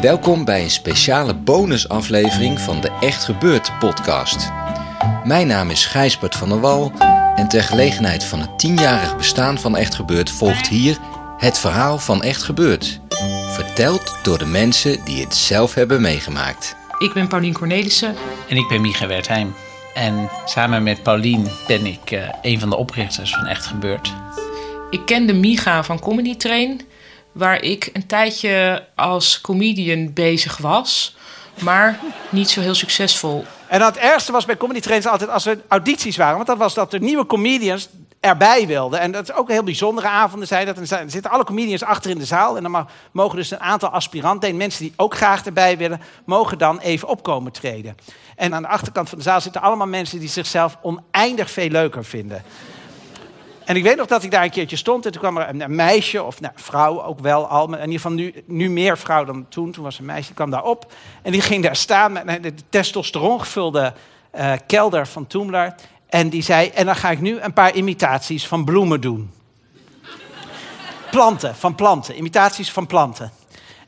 Welkom bij een speciale bonusaflevering van de Echt Gebeurd podcast. Mijn naam is Gijsbert van der Wal en ter gelegenheid van het tienjarig bestaan van Echt Gebeurd volgt hier het verhaal van Echt Gebeurd. Verteld door de mensen die het zelf hebben meegemaakt. Ik ben Paulien Cornelissen. En ik ben Micha Wertheim. En samen met Paulien ben ik eh, een van de oprichters van Echt Gebeurd. Ik kende Micha van Comedy Train, waar ik een tijdje als comedian bezig was, maar niet zo heel succesvol. En dan het ergste was bij comedy trains altijd als er audities waren. Want dat was dat er nieuwe comedians erbij wilden. En dat is ook een heel bijzondere avonden zijn dat. Dan zitten alle comedians achter in de zaal. En dan mogen dus een aantal aspiranten en mensen die ook graag erbij willen... mogen dan even opkomen treden. En aan de achterkant van de zaal zitten allemaal mensen... die zichzelf oneindig veel leuker vinden. En ik weet nog dat ik daar een keertje stond en toen kwam er een, meisje, of nou, vrouw ook wel al, maar in ieder geval nu, nu meer vrouw dan toen. Toen was een meisje, die kwam daar op en die ging daar staan met de testosteron gevulde eh, kelder van Toemler. En die zei, en dan ga ik nu een paar imitaties van bloemen doen. Planten, van planten, imitaties van planten.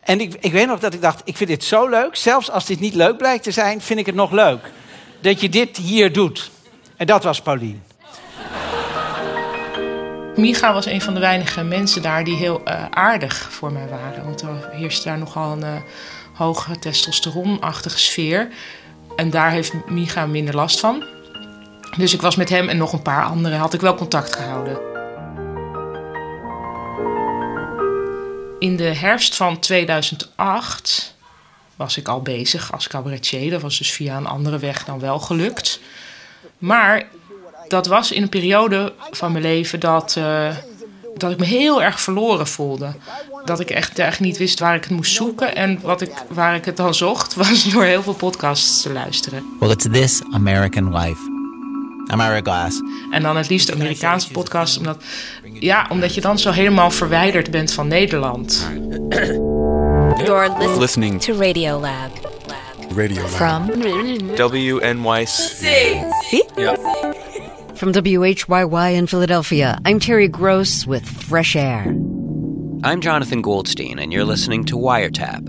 En ik, ik weet nog dat ik dacht, ik vind dit zo leuk, zelfs als dit niet leuk blijkt te zijn, vind ik het nog leuk. Dat je dit hier doet. En dat was Paulien. Micha was een van de weinige mensen daar die heel eh, aardig voor mij waren. Want er heerste daar nogal een eh, hoge testosteronachtige sfeer. En daar heeft Micha minder last van. Dus ik was met hem en nog een paar anderen, had ik wel contact gehouden. In de herfst van 2008 was ik al bezig als cabaretier. Dat was dus via een andere weg dan wel gelukt. Maar dat was in een periode van mijn leven dat, eh, dat ik me heel erg verloren voelde. Dat ik echt, echt niet wist waar ik het moest zoeken. En wat ik, waar ik het dan zocht, was door heel veel podcasts te luisteren. Well, it's This American Life. I'm Ira Glass. En dan het liefst Amerikaanse podcasts, omdat, ja, omdat je dan zo helemaal verwijderd bent van Nederland. You're listening, to Radio Lab. radio From WNYC. From WHYY in Philadelphia, I'm Terry Gross with Fresh Air. I'm Jonathan Goldstein, and you're listening to Wiretap.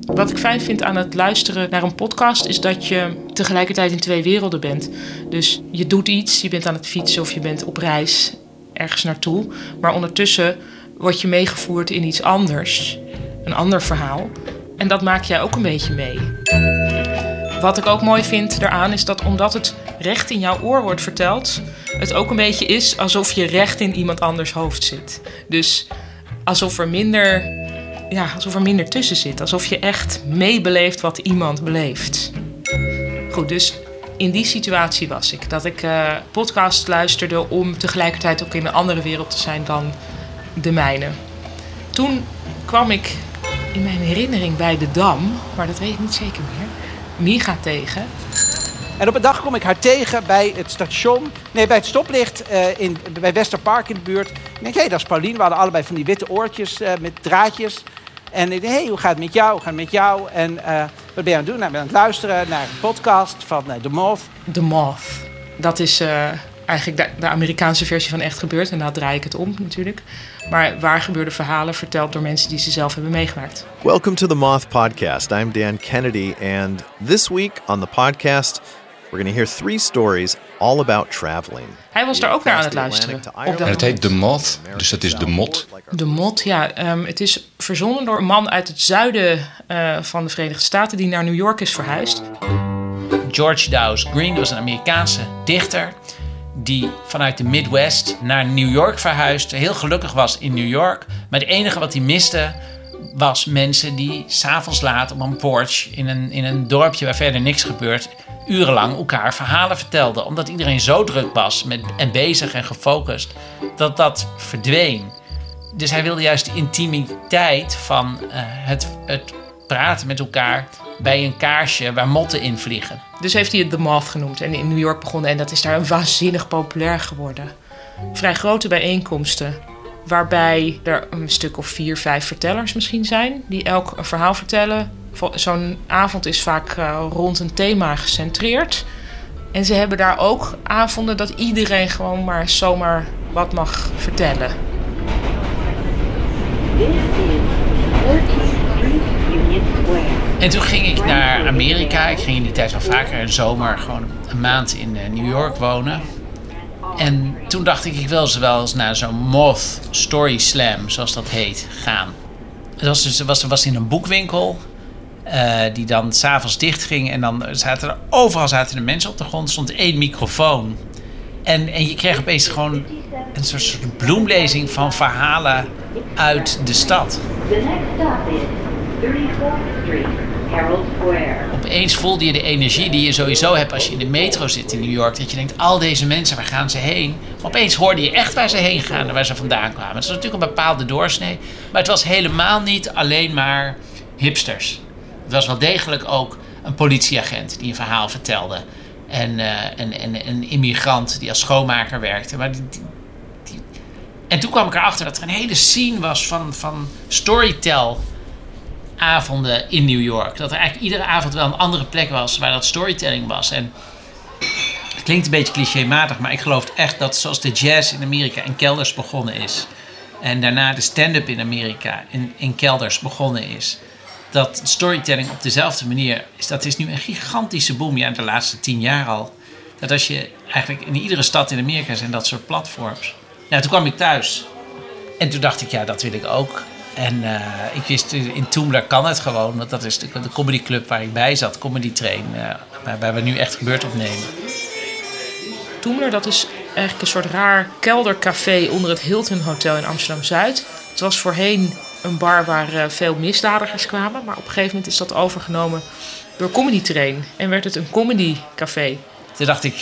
Wat ik fijn vind aan het luisteren naar een podcast is dat je tegelijkertijd in twee werelden bent. Dus je doet iets, je bent aan het fietsen of je bent op reis ergens naartoe. Maar ondertussen word je meegevoerd in iets anders, een ander verhaal. En dat maak jij ook een beetje mee. Wat ik ook mooi vind daaraan is dat omdat het recht in jouw oor wordt verteld, het ook een beetje is alsof je recht in iemand anders hoofd zit. Dus alsof er minder, ja, alsof er minder tussen zit. Alsof je echt meebeleeft wat iemand beleeft. Goed, dus in die situatie was ik. Dat ik eh podcast luisterde om tegelijkertijd ook in een andere wereld te zijn dan de mijne. Toen kwam ik in mijn herinnering bij de Dam, maar dat weet ik niet zeker meer, Miga tegen. En op een dag kom ik haar tegen bij het station. Nee, bij het stoplicht eh, in, bij Westerpark in de buurt. Ik denk, hé, dat is Paulien. We hadden allebei van die witte oortjes eh, met draadjes. En ik denk, hé, hoe gaat het met jou? Hoe gaat het met jou? En eh, wat ben je aan het doen? Nou, ik ben aan het luisteren naar een podcast van The Moth. The Moth. Dat is eigenlijk de, de Amerikaanse versie van Echt Gebeurd. En daar draai ik het om natuurlijk. Maar waar gebeurde verhalen verteld door mensen die ze zelf hebben meegemaakt. Welcome to the Moth Podcast. I'm Dan Kennedy, and this week on the podcast, we're going to hear three stories all about traveling. Hij was daar ook naar aan het luisteren. Op dat En het heet de Moth, dus het is de mot. De Mot, ja. ehm, het is verzonnen door een man uit het zuiden eh, van de Verenigde Staten... die naar New York is verhuisd. George Dawes Green was een Amerikaanse dichter die vanuit de Midwest naar New York verhuisde. Heel gelukkig was in New York. Maar het enige wat hij miste was mensen die s'avonds laat op een porch in een, in een dorpje waar verder niks gebeurt, urenlang elkaar verhalen vertelden. Omdat iedereen zo druk was met, en bezig en gefocust, dat dat verdween. Dus hij wilde juist de intimiteit van eh, het, het praten met elkaar bij een kaarsje waar motten in vliegen. Dus heeft hij het The Moth genoemd en in New York begonnen. En dat is daar waanzinnig populair geworden. Vrij grote bijeenkomsten. Waarbij er een stuk of vier, vijf vertellers misschien zijn. Die elk een verhaal vertellen. Zo'n avond is vaak uh, rond een thema gecentreerd. En ze hebben daar ook avonden dat iedereen gewoon maar zomaar wat mag vertellen. En toen ging ik naar Amerika. Ik ging in die tijd wel vaker een zomer gewoon een maand in eh, New York wonen. En toen dacht ik, ik wil ze wel eens naar zo'n Moth Story Slam, zoals dat heet, gaan. Het was, dus, was, was in een boekwinkel. Uh, die dan s'avonds dicht ging. En dan zaten er overal zaten er mensen op de grond. Stond één microfoon. En, en je kreeg opeens gewoon een soort, bloemlezing van verhalen uit de stad. The next stop is 34th Street. Opeens voelde je de energie die je sowieso hebt als je in de metro zit in New York. Dat je denkt, al deze mensen, waar gaan ze heen? Maar opeens hoorde je echt waar ze heen gaan en waar ze vandaan kwamen. Het was natuurlijk een bepaalde doorsnee. Maar het was helemaal niet alleen maar hipsters. Het was wel degelijk ook een politieagent die een verhaal vertelde. En, en een immigrant die als schoonmaker werkte. Maar die, en toen kwam ik erachter dat er een hele scene was van, van storytell avonden in New York. Dat er eigenlijk iedere avond wel een andere plek was waar dat storytelling was. En het klinkt een beetje clichématig, maar ik geloof echt dat zoals de jazz in Amerika in kelders begonnen is. En daarna de stand-up in Amerika in, in kelders begonnen is. Dat storytelling op dezelfde manier is. Dat is nu een gigantische boom, ja, de laatste tien jaar al. Dat als je eigenlijk in iedere stad in Amerika zijn dat soort platforms. Nou, toen kwam ik thuis. En toen dacht ik, ja, dat wil ik ook. En uh, ik wist, in Toomler kan het gewoon, want dat is de, de comedyclub waar ik bij zat, Comedy Train, uh, waar, we nu echt gebeurd opnemen. Toomler, dat is eigenlijk een soort raar keldercafé onder het Hilton Hotel in Amsterdam-Zuid. Het was voorheen een bar waar uh, veel misdadigers kwamen, maar op een gegeven moment is dat overgenomen door Comedy Train en werd het een comedycafé. Toen dacht ik,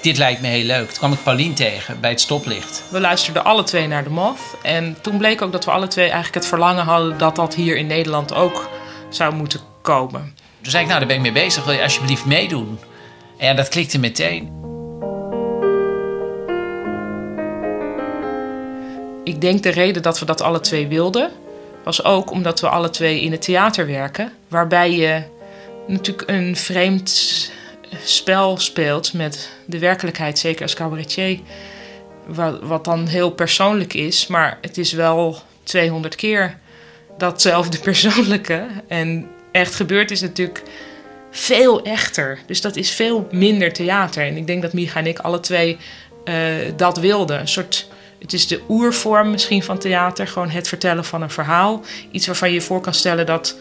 dit lijkt me heel leuk. Toen kwam ik Paulien tegen bij het stoplicht. We luisterden alle twee naar de Moth. En toen bleek ook dat we alle twee eigenlijk het verlangen hadden dat dat hier in Nederland ook zou moeten komen. Toen zei ik, nou daar ben ik mee bezig. Wil je alsjeblieft meedoen? En ja, dat klikte meteen. Ik denk de reden dat we dat alle twee wilden, was ook omdat we alle twee in het theater werken. Waarbij je natuurlijk een vreemd spel speelt met de werkelijkheid, zeker als cabaretier. Wat, wat dan heel persoonlijk is, maar het is wel 200 keer datzelfde persoonlijke. En echt gebeurd is natuurlijk veel echter. Dus dat is veel minder theater. En ik denk dat Micha en ik alle twee uh, dat wilden. Een soort, het is de oervorm misschien van theater. Gewoon het vertellen van een verhaal. Iets waarvan je je voor kan stellen dat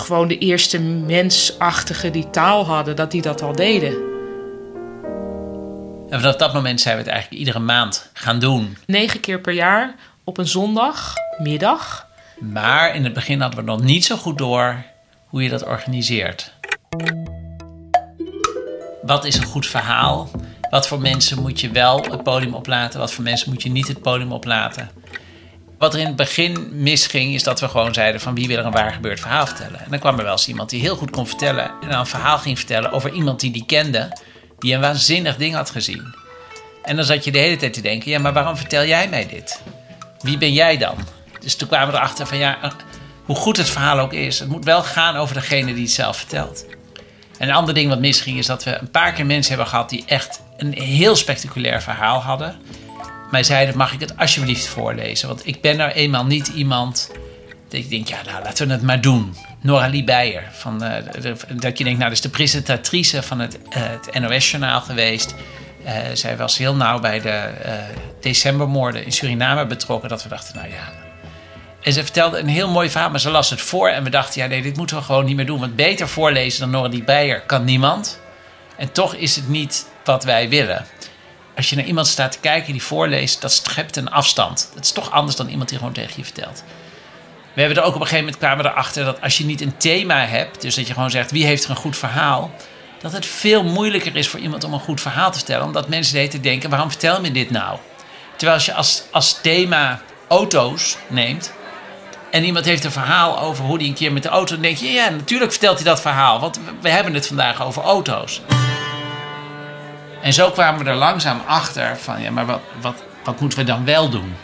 gewoon de eerste mensachtigen die taal hadden, dat die dat al deden. En vanaf dat moment zijn we het eigenlijk iedere maand gaan doen. Negen keer per jaar op een zondagmiddag. Maar in het begin hadden we nog niet zo goed door hoe je dat organiseert. Wat is een goed verhaal? Wat voor mensen moet je wel het podium oplaten? Wat voor mensen moet je niet het podium oplaten? Wat er in het begin misging, is dat we gewoon zeiden van wie wil er een waar gebeurd verhaal vertellen. En dan kwam er wel eens iemand die heel goed kon vertellen en dan een verhaal ging vertellen over iemand die die kende, die een waanzinnig ding had gezien. En dan zat je de hele tijd te denken, ja maar waarom vertel jij mij dit? Wie ben jij dan? Dus toen kwamen we erachter van ja, hoe goed het verhaal ook is, het moet wel gaan over degene die het zelf vertelt. En een ander ding wat misging is dat we een paar keer mensen hebben gehad die echt een heel spectaculair verhaal hadden mij zeiden: Mag ik het alsjeblieft voorlezen? Want ik ben nou eenmaal niet iemand. Dat ik denk, ja, nou laten we het maar doen. Noralie Beijer. Van, uh, dat je denkt, nou, dat is de presentatrice van het, uh, het NOS-journaal geweest. Uh, zij was heel nauw bij de decembermoorden in Suriname betrokken. Dat we dachten, nou ja. En ze vertelde een heel mooi verhaal, maar ze las het voor. En we dachten, ja, nee, dit moeten we gewoon niet meer doen. Want beter voorlezen dan Noralie Beijer kan niemand. En toch is het niet wat wij willen als je naar iemand staat te kijken die voorleest, dat schept een afstand. Dat is toch anders dan iemand die gewoon tegen je vertelt. we hebben er ook op een gegeven moment kwamen erachter dat als je niet een thema hebt, dus dat je gewoon zegt wie heeft er een goed verhaal, dat het veel moeilijker is voor iemand om een goed verhaal te vertellen. Omdat mensen hele tijd denken, waarom vertel je dit nou? Terwijl als je als, thema auto's neemt en iemand heeft een verhaal over hoe hij een keer met de auto, dan denk je, ja, natuurlijk vertelt hij dat verhaal, want we hebben het vandaag over auto's. En zo kwamen we er langzaam achter van, ja, maar wat, wat, wat moeten we dan wel doen?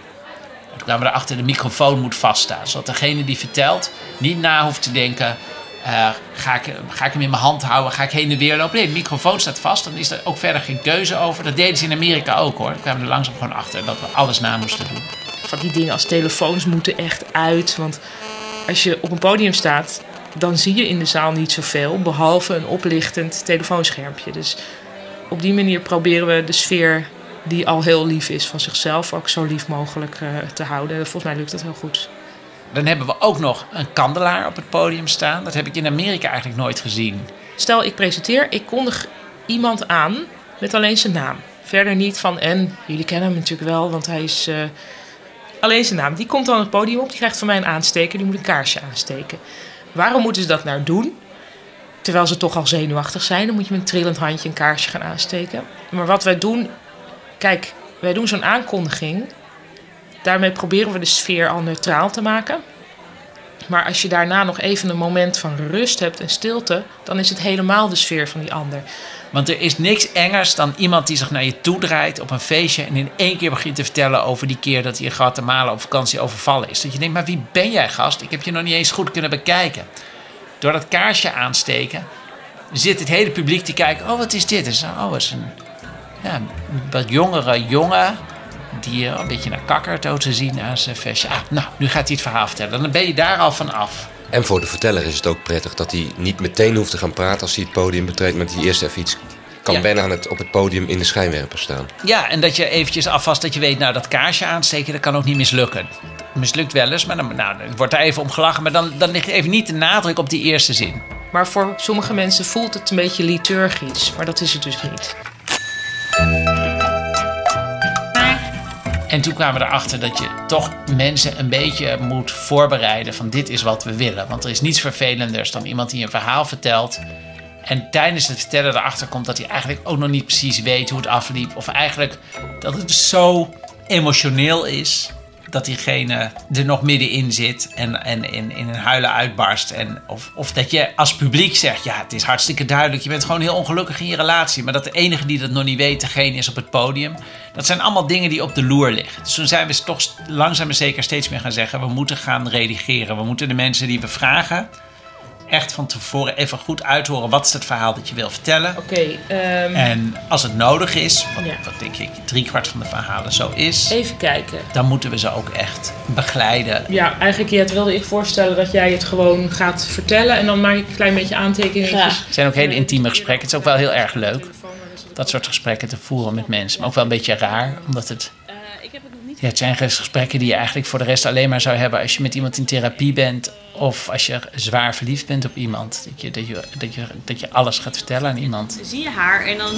Toen kwamen we erachter, de microfoon moet vaststaan. Zodat degene die vertelt niet na hoeft te denken... eh, ga, ik, ga ik hem in mijn hand houden, ga ik heen en weer lopen? Nee, de microfoon staat vast, dan is er ook verder geen keuze over. Dat deden ze in Amerika ook hoor. Toen kwamen we er langzaam gewoon achter dat we alles na moesten doen. Van die dingen als telefoons moeten echt uit. Want als je op een podium staat, dan zie je in de zaal niet zoveel. Behalve een oplichtend telefoonschermpje. Dus op die manier proberen we de sfeer die al heel lief is van zichzelf... ook zo lief mogelijk eh, te houden. Volgens mij lukt dat heel goed. Dan hebben we ook nog een kandelaar op het podium staan. Dat heb ik in Amerika eigenlijk nooit gezien. Stel, ik presenteer, ik kondig iemand aan met alleen zijn naam. Verder niet van, en jullie kennen hem natuurlijk wel, want hij is eh, alleen zijn naam. Die komt dan het podium op, die krijgt van mij een aansteker, die moet een kaarsje aansteken. Waarom moeten ze dat nou doen? Terwijl ze toch al zenuwachtig zijn, dan moet je met een trillend handje een kaarsje gaan aansteken. Maar wat wij doen, kijk, wij doen zo'n aankondiging. Daarmee proberen we de sfeer al neutraal te maken. Maar als je daarna nog even een moment van rust hebt en stilte, dan is het helemaal de sfeer van die ander. Want er is niks engers dan iemand die zich naar je toe draait op een feestje en in één keer begint te vertellen over die keer dat hij in Guatemala op vakantie overvallen is. Dat je denkt, maar wie ben jij gast? Ik heb je nog niet eens goed kunnen bekijken. Door dat kaarsje aansteken zit het hele publiek te kijken, oh wat is dit? Is, oh, het is een ja, wat jongere jongen die een beetje naar kakkert ook te zien aan zijn feestje. Ah, nou, nu gaat hij het verhaal vertellen. Dan ben je daar al van af. En voor de verteller is het ook prettig dat hij niet meteen hoeft te gaan praten als hij het podium betreedt, maar dat hij eerst even iets kan Ja. wennen aan het op het podium in de schijnwerper staan. Ja, en dat je eventjes alvast dat je weet, nou dat kaarsje aansteken, dat kan ook niet mislukken. Mislukt wel eens, maar dan, nou, wordt daar even om gelachen. Maar dan, dan ligt even niet de nadruk op die eerste zin. Maar voor sommige mensen voelt het een beetje liturgisch, maar dat is het dus niet. En toen kwamen we erachter dat je toch mensen een beetje moet voorbereiden van dit is wat we willen. Want er is niets vervelenders dan iemand die een verhaal vertelt. En tijdens het vertellen erachter komt dat hij eigenlijk ook nog niet precies weet hoe het afliep. Of eigenlijk dat het zo emotioneel is dat diegene er nog middenin zit en, en in, in een huilen uitbarst. En of, of dat je als publiek zegt, ja, het is hartstikke duidelijk. Je bent gewoon heel ongelukkig in je relatie. Maar dat de enige die dat nog niet weet, degene is op het podium. Dat zijn allemaal dingen die op de loer liggen. Dus toen zijn we toch langzaam maar zeker steeds meer gaan zeggen... we moeten gaan redigeren. We moeten de mensen die we vragen... echt van tevoren even goed uithoren... wat is het verhaal dat je wil vertellen. Oké, ehm, En als het nodig is, wat, Ja. wat denk ik driekwart van de verhalen zo is... even kijken. dan moeten we ze ook echt begeleiden. Ja, eigenlijk Jet, wilde ik voorstellen dat jij het gewoon gaat vertellen en dan maak ik een klein beetje aantekeningen. Het zijn ook hele intieme gesprekken. Het is ook wel heel erg leuk. Dat soort gesprekken te voeren met mensen. Maar ook wel een beetje raar, omdat het. Ja, het zijn gesprekken die je eigenlijk voor de rest alleen maar zou hebben als je met iemand in therapie bent. Of als je zwaar verliefd bent op iemand. Dat je, dat je, dat je, dat je alles gaat vertellen aan iemand. zie je haar en dan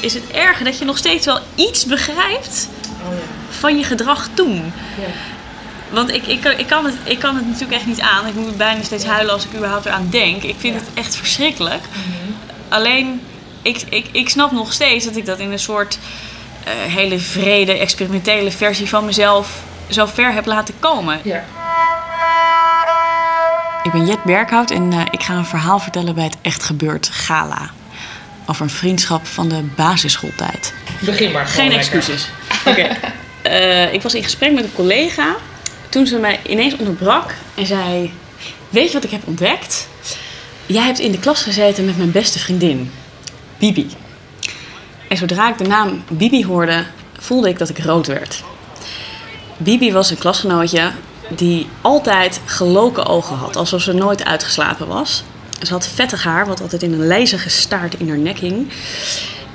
is het erg dat je nog steeds wel iets begrijpt van je gedrag toen. Want ik, ik, kan- ik, kan het, ik kan het natuurlijk echt niet aan. Ik moet bijna steeds huilen als ik überhaupt eraan denk. Ik vind het echt verschrikkelijk. Alleen, ik, ik, ik snap nog steeds dat ik dat in een soort hele vrede, experimentele versie van mezelf zo ver heb laten komen. Ja. Ik ben Jet Berghout en eh, ik ga een verhaal vertellen bij het Echt Gebeurd Gala. Over een vriendschap van de basisschooltijd. Begin maar. Geen excuses. Oké. Eh, ik was in gesprek met een collega toen ze mij ineens onderbrak en zei: Weet je wat ik heb ontdekt? Jij hebt in de klas gezeten met mijn beste vriendin, Bibi. En zodra ik de naam Bibi hoorde, voelde ik dat ik rood werd. Bibi was een klasgenootje die altijd geloken ogen had, alsof ze nooit uitgeslapen was. Ze had vettig haar, wat altijd in een lijzige staart in haar nek hing.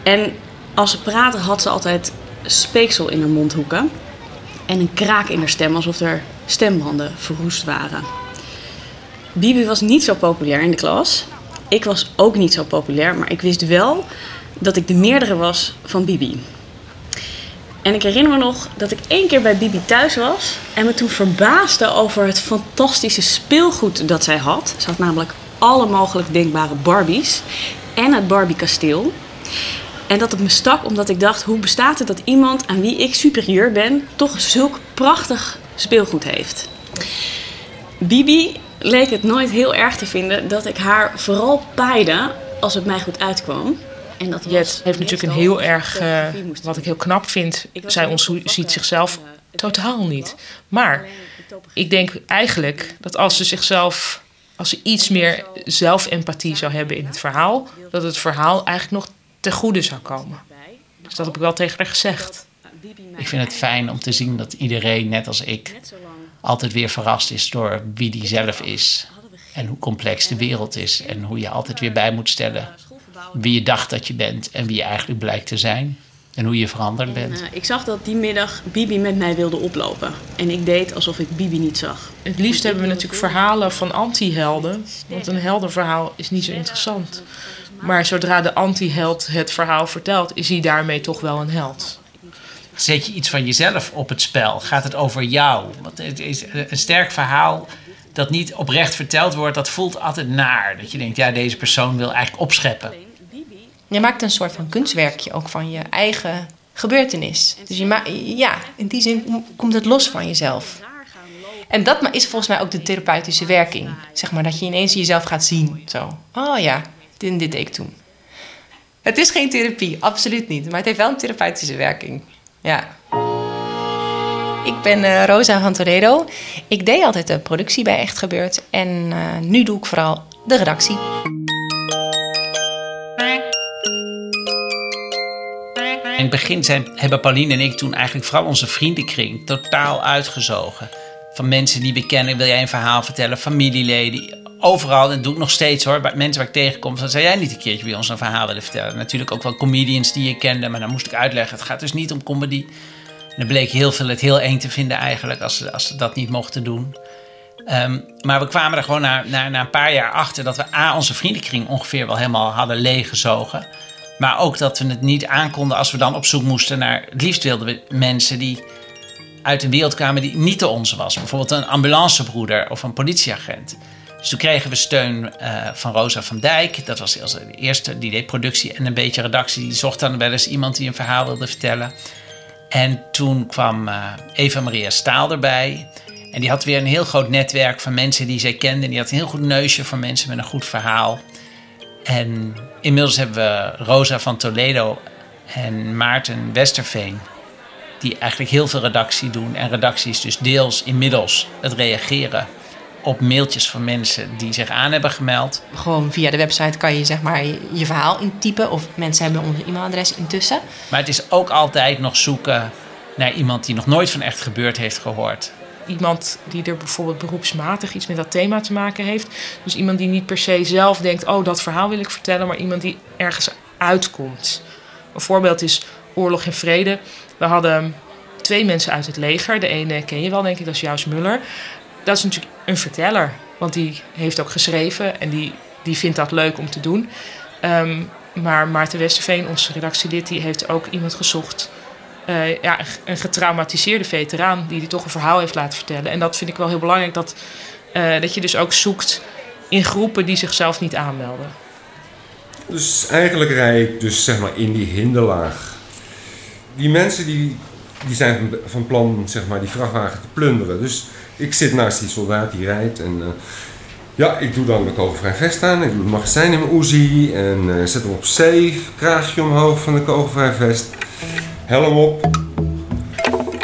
En als ze praatte had ze altijd speeksel in haar mondhoeken. En een kraak in haar stem, alsof haar stembanden verroest waren. Bibi was niet zo populair in de klas. Ik was ook niet zo populair, maar ik wist wel dat ik de meerdere was van Bibi. En ik herinner me nog dat ik één keer bij Bibi thuis was en me toen verbaasde over het fantastische speelgoed dat zij had. Ze had namelijk alle mogelijk denkbare Barbies en het Barbie kasteel. En dat het me stak omdat ik dacht, hoe bestaat het dat iemand aan wie ik superieur ben toch zulk prachtig speelgoed heeft? Bibi leek het nooit heel erg te vinden dat ik haar vooral paaide als het mij goed uitkwam. En dat Jet heeft natuurlijk een heel erg, uh, wat ik heel knap vind, zij ons ziet zichzelf totaal niet. Maar ik denk eigenlijk dat als ze zichzelf, als ze iets meer zelfempathie zou hebben in het verhaal, dat het verhaal eigenlijk nog ten goede zou komen. Dus dat heb ik wel tegen haar gezegd. Ik vind het fijn om te zien dat iedereen, net als ik, altijd weer verrast is door wie die zelf is. En hoe complex de wereld is. En hoe je altijd weer bij moet stellen wie je dacht dat je bent en wie je eigenlijk blijkt te zijn. En hoe je veranderd bent. En, uh, ik zag dat die middag Bibi met mij wilde oplopen. En ik deed alsof ik Bibi niet zag. Het liefst hebben we natuurlijk verhalen van anti-helden. Want een heldenverhaal is niet zo interessant. Maar zodra de anti-held het verhaal vertelt, is hij daarmee toch wel een held. Zet je iets van jezelf op het spel? Gaat het over jou? Want het is een sterk verhaal dat niet oprecht verteld wordt, dat voelt altijd naar. Dat je denkt, ja, deze persoon wil eigenlijk opscheppen. Je maakt een soort van kunstwerkje ook van je eigen gebeurtenis. Dus je ja, in die zin komt het los van jezelf. En dat is volgens mij ook de therapeutische werking. Zeg maar dat je ineens jezelf gaat zien. Zo, oh ja, dit dit deed ik toen. Het is geen therapie, absoluut niet. Maar het heeft wel een therapeutische werking. Ja. Ik ben uh, Rosa van Toledo. Ik deed altijd de productie bij Echt Gebeurd. En uh, nu doe ik vooral de redactie. In het begin zijn, hebben Pauline en ik toen eigenlijk vooral onze vriendenkring totaal uitgezogen. Van mensen die we kennen, wil jij een verhaal vertellen, familieleden. Overal, en dat doe ik nog steeds hoor, mensen waar ik tegenkom. Dan zou jij niet een keertje bij ons een verhaal willen vertellen. Natuurlijk ook wel comedians die je kende, maar dan moest ik uitleggen. Het gaat dus niet om comedy. En dan bleek heel veel het heel eng te vinden eigenlijk als ze, als ze dat niet mochten doen. Um, maar we kwamen er gewoon na, na, na een paar jaar achter dat we A, onze vriendenkring ongeveer wel helemaal hadden leeggezogen. Maar ook dat we het niet aankonden als we dan op zoek moesten naar. Liefst wilden we mensen die uit een wereld kwamen die niet de onze was. Bijvoorbeeld een ambulancebroeder of een politieagent. Dus toen kregen we steun uh, van Rosa van Dijk. Dat was de eerste, die deed productie en een beetje redactie. Die zocht dan wel eens iemand die een verhaal wilde vertellen. En toen kwam uh, Eva Maria Staal erbij. En die had weer een heel groot netwerk van mensen die zij kende. Die had een heel goed neusje voor mensen met een goed verhaal. En inmiddels hebben we Rosa van Toledo en Maarten Westerveen. Die eigenlijk heel veel redactie doen. En redactie is dus deels inmiddels het reageren op mailtjes van mensen die zich aan hebben gemeld. Gewoon via de website kan je zeg maar je verhaal intypen. Of mensen hebben onze e-mailadres intussen. Maar het is ook altijd nog zoeken naar iemand die nog nooit van echt gebeurd heeft gehoord. Iemand die er bijvoorbeeld beroepsmatig iets met dat thema te maken heeft. Dus iemand die niet per se zelf denkt: oh, dat verhaal wil ik vertellen, maar iemand die ergens uitkomt. Een voorbeeld is Oorlog en Vrede. We hadden twee mensen uit het leger. De ene ken je wel, denk ik, dat is Jous Muller. Dat is natuurlijk een verteller, want die heeft ook geschreven en die, die vindt dat leuk om te doen. Um, maar Maarten Westerveen, onze redactielid, die heeft ook iemand gezocht uh, ja, een getraumatiseerde veteraan die die toch een verhaal heeft laten vertellen. En dat vind ik wel heel belangrijk, dat, uh, dat je dus ook zoekt in groepen die zichzelf niet aanmelden. Dus eigenlijk rij ik dus zeg maar in die hinderlaag. Die mensen die, die zijn van plan zeg maar, die vrachtwagen te plunderen. Dus ik zit naast die soldaat die rijdt en... Uh, ja, ik doe dan de kogelvrij vest aan. Ik doe het magazijn in mijn Uzi en zet hem op safe. Kraagje omhoog van de kogelvrij vest. Helm op.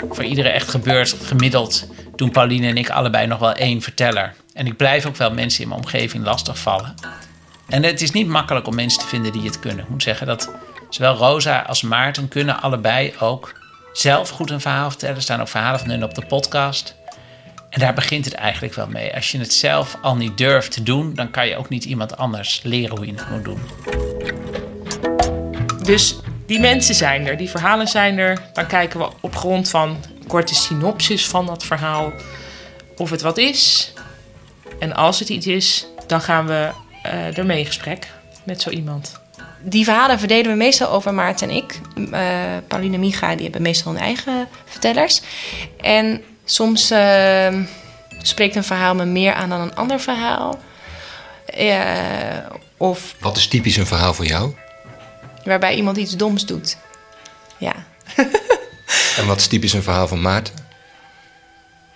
Voor iedere echt gebeurd gemiddeld doen Pauline en ik allebei nog wel één verteller. En ik blijf ook wel mensen in mijn omgeving lastigvallen. En het is niet makkelijk om mensen te vinden die het kunnen. Ik moet zeggen dat zowel Rosa als Maarten kunnen allebei ook zelf goed een verhaal vertellen. Er staan ook verhalen van hun op de podcast. En daar begint het eigenlijk wel mee. Als je het zelf al niet durft te doen, dan kan je ook niet iemand anders leren hoe je het moet doen. Dus die mensen zijn er, die verhalen zijn er. Dan kijken we op grond van een korte synopsis van dat verhaal of het wat is. En als het iets is, dan gaan we uh, ermee in gesprek met zo iemand. die verhalen verdelen we meestal over Maarten en ik. Uh, Pauline en Micha die hebben meestal hun eigen vertellers. En soms uh, spreekt een verhaal me meer aan dan een ander verhaal. Uh, of Wat is typisch een verhaal voor jou? Waarbij iemand iets doms doet. Ja. En wat is typisch een verhaal van Maarten?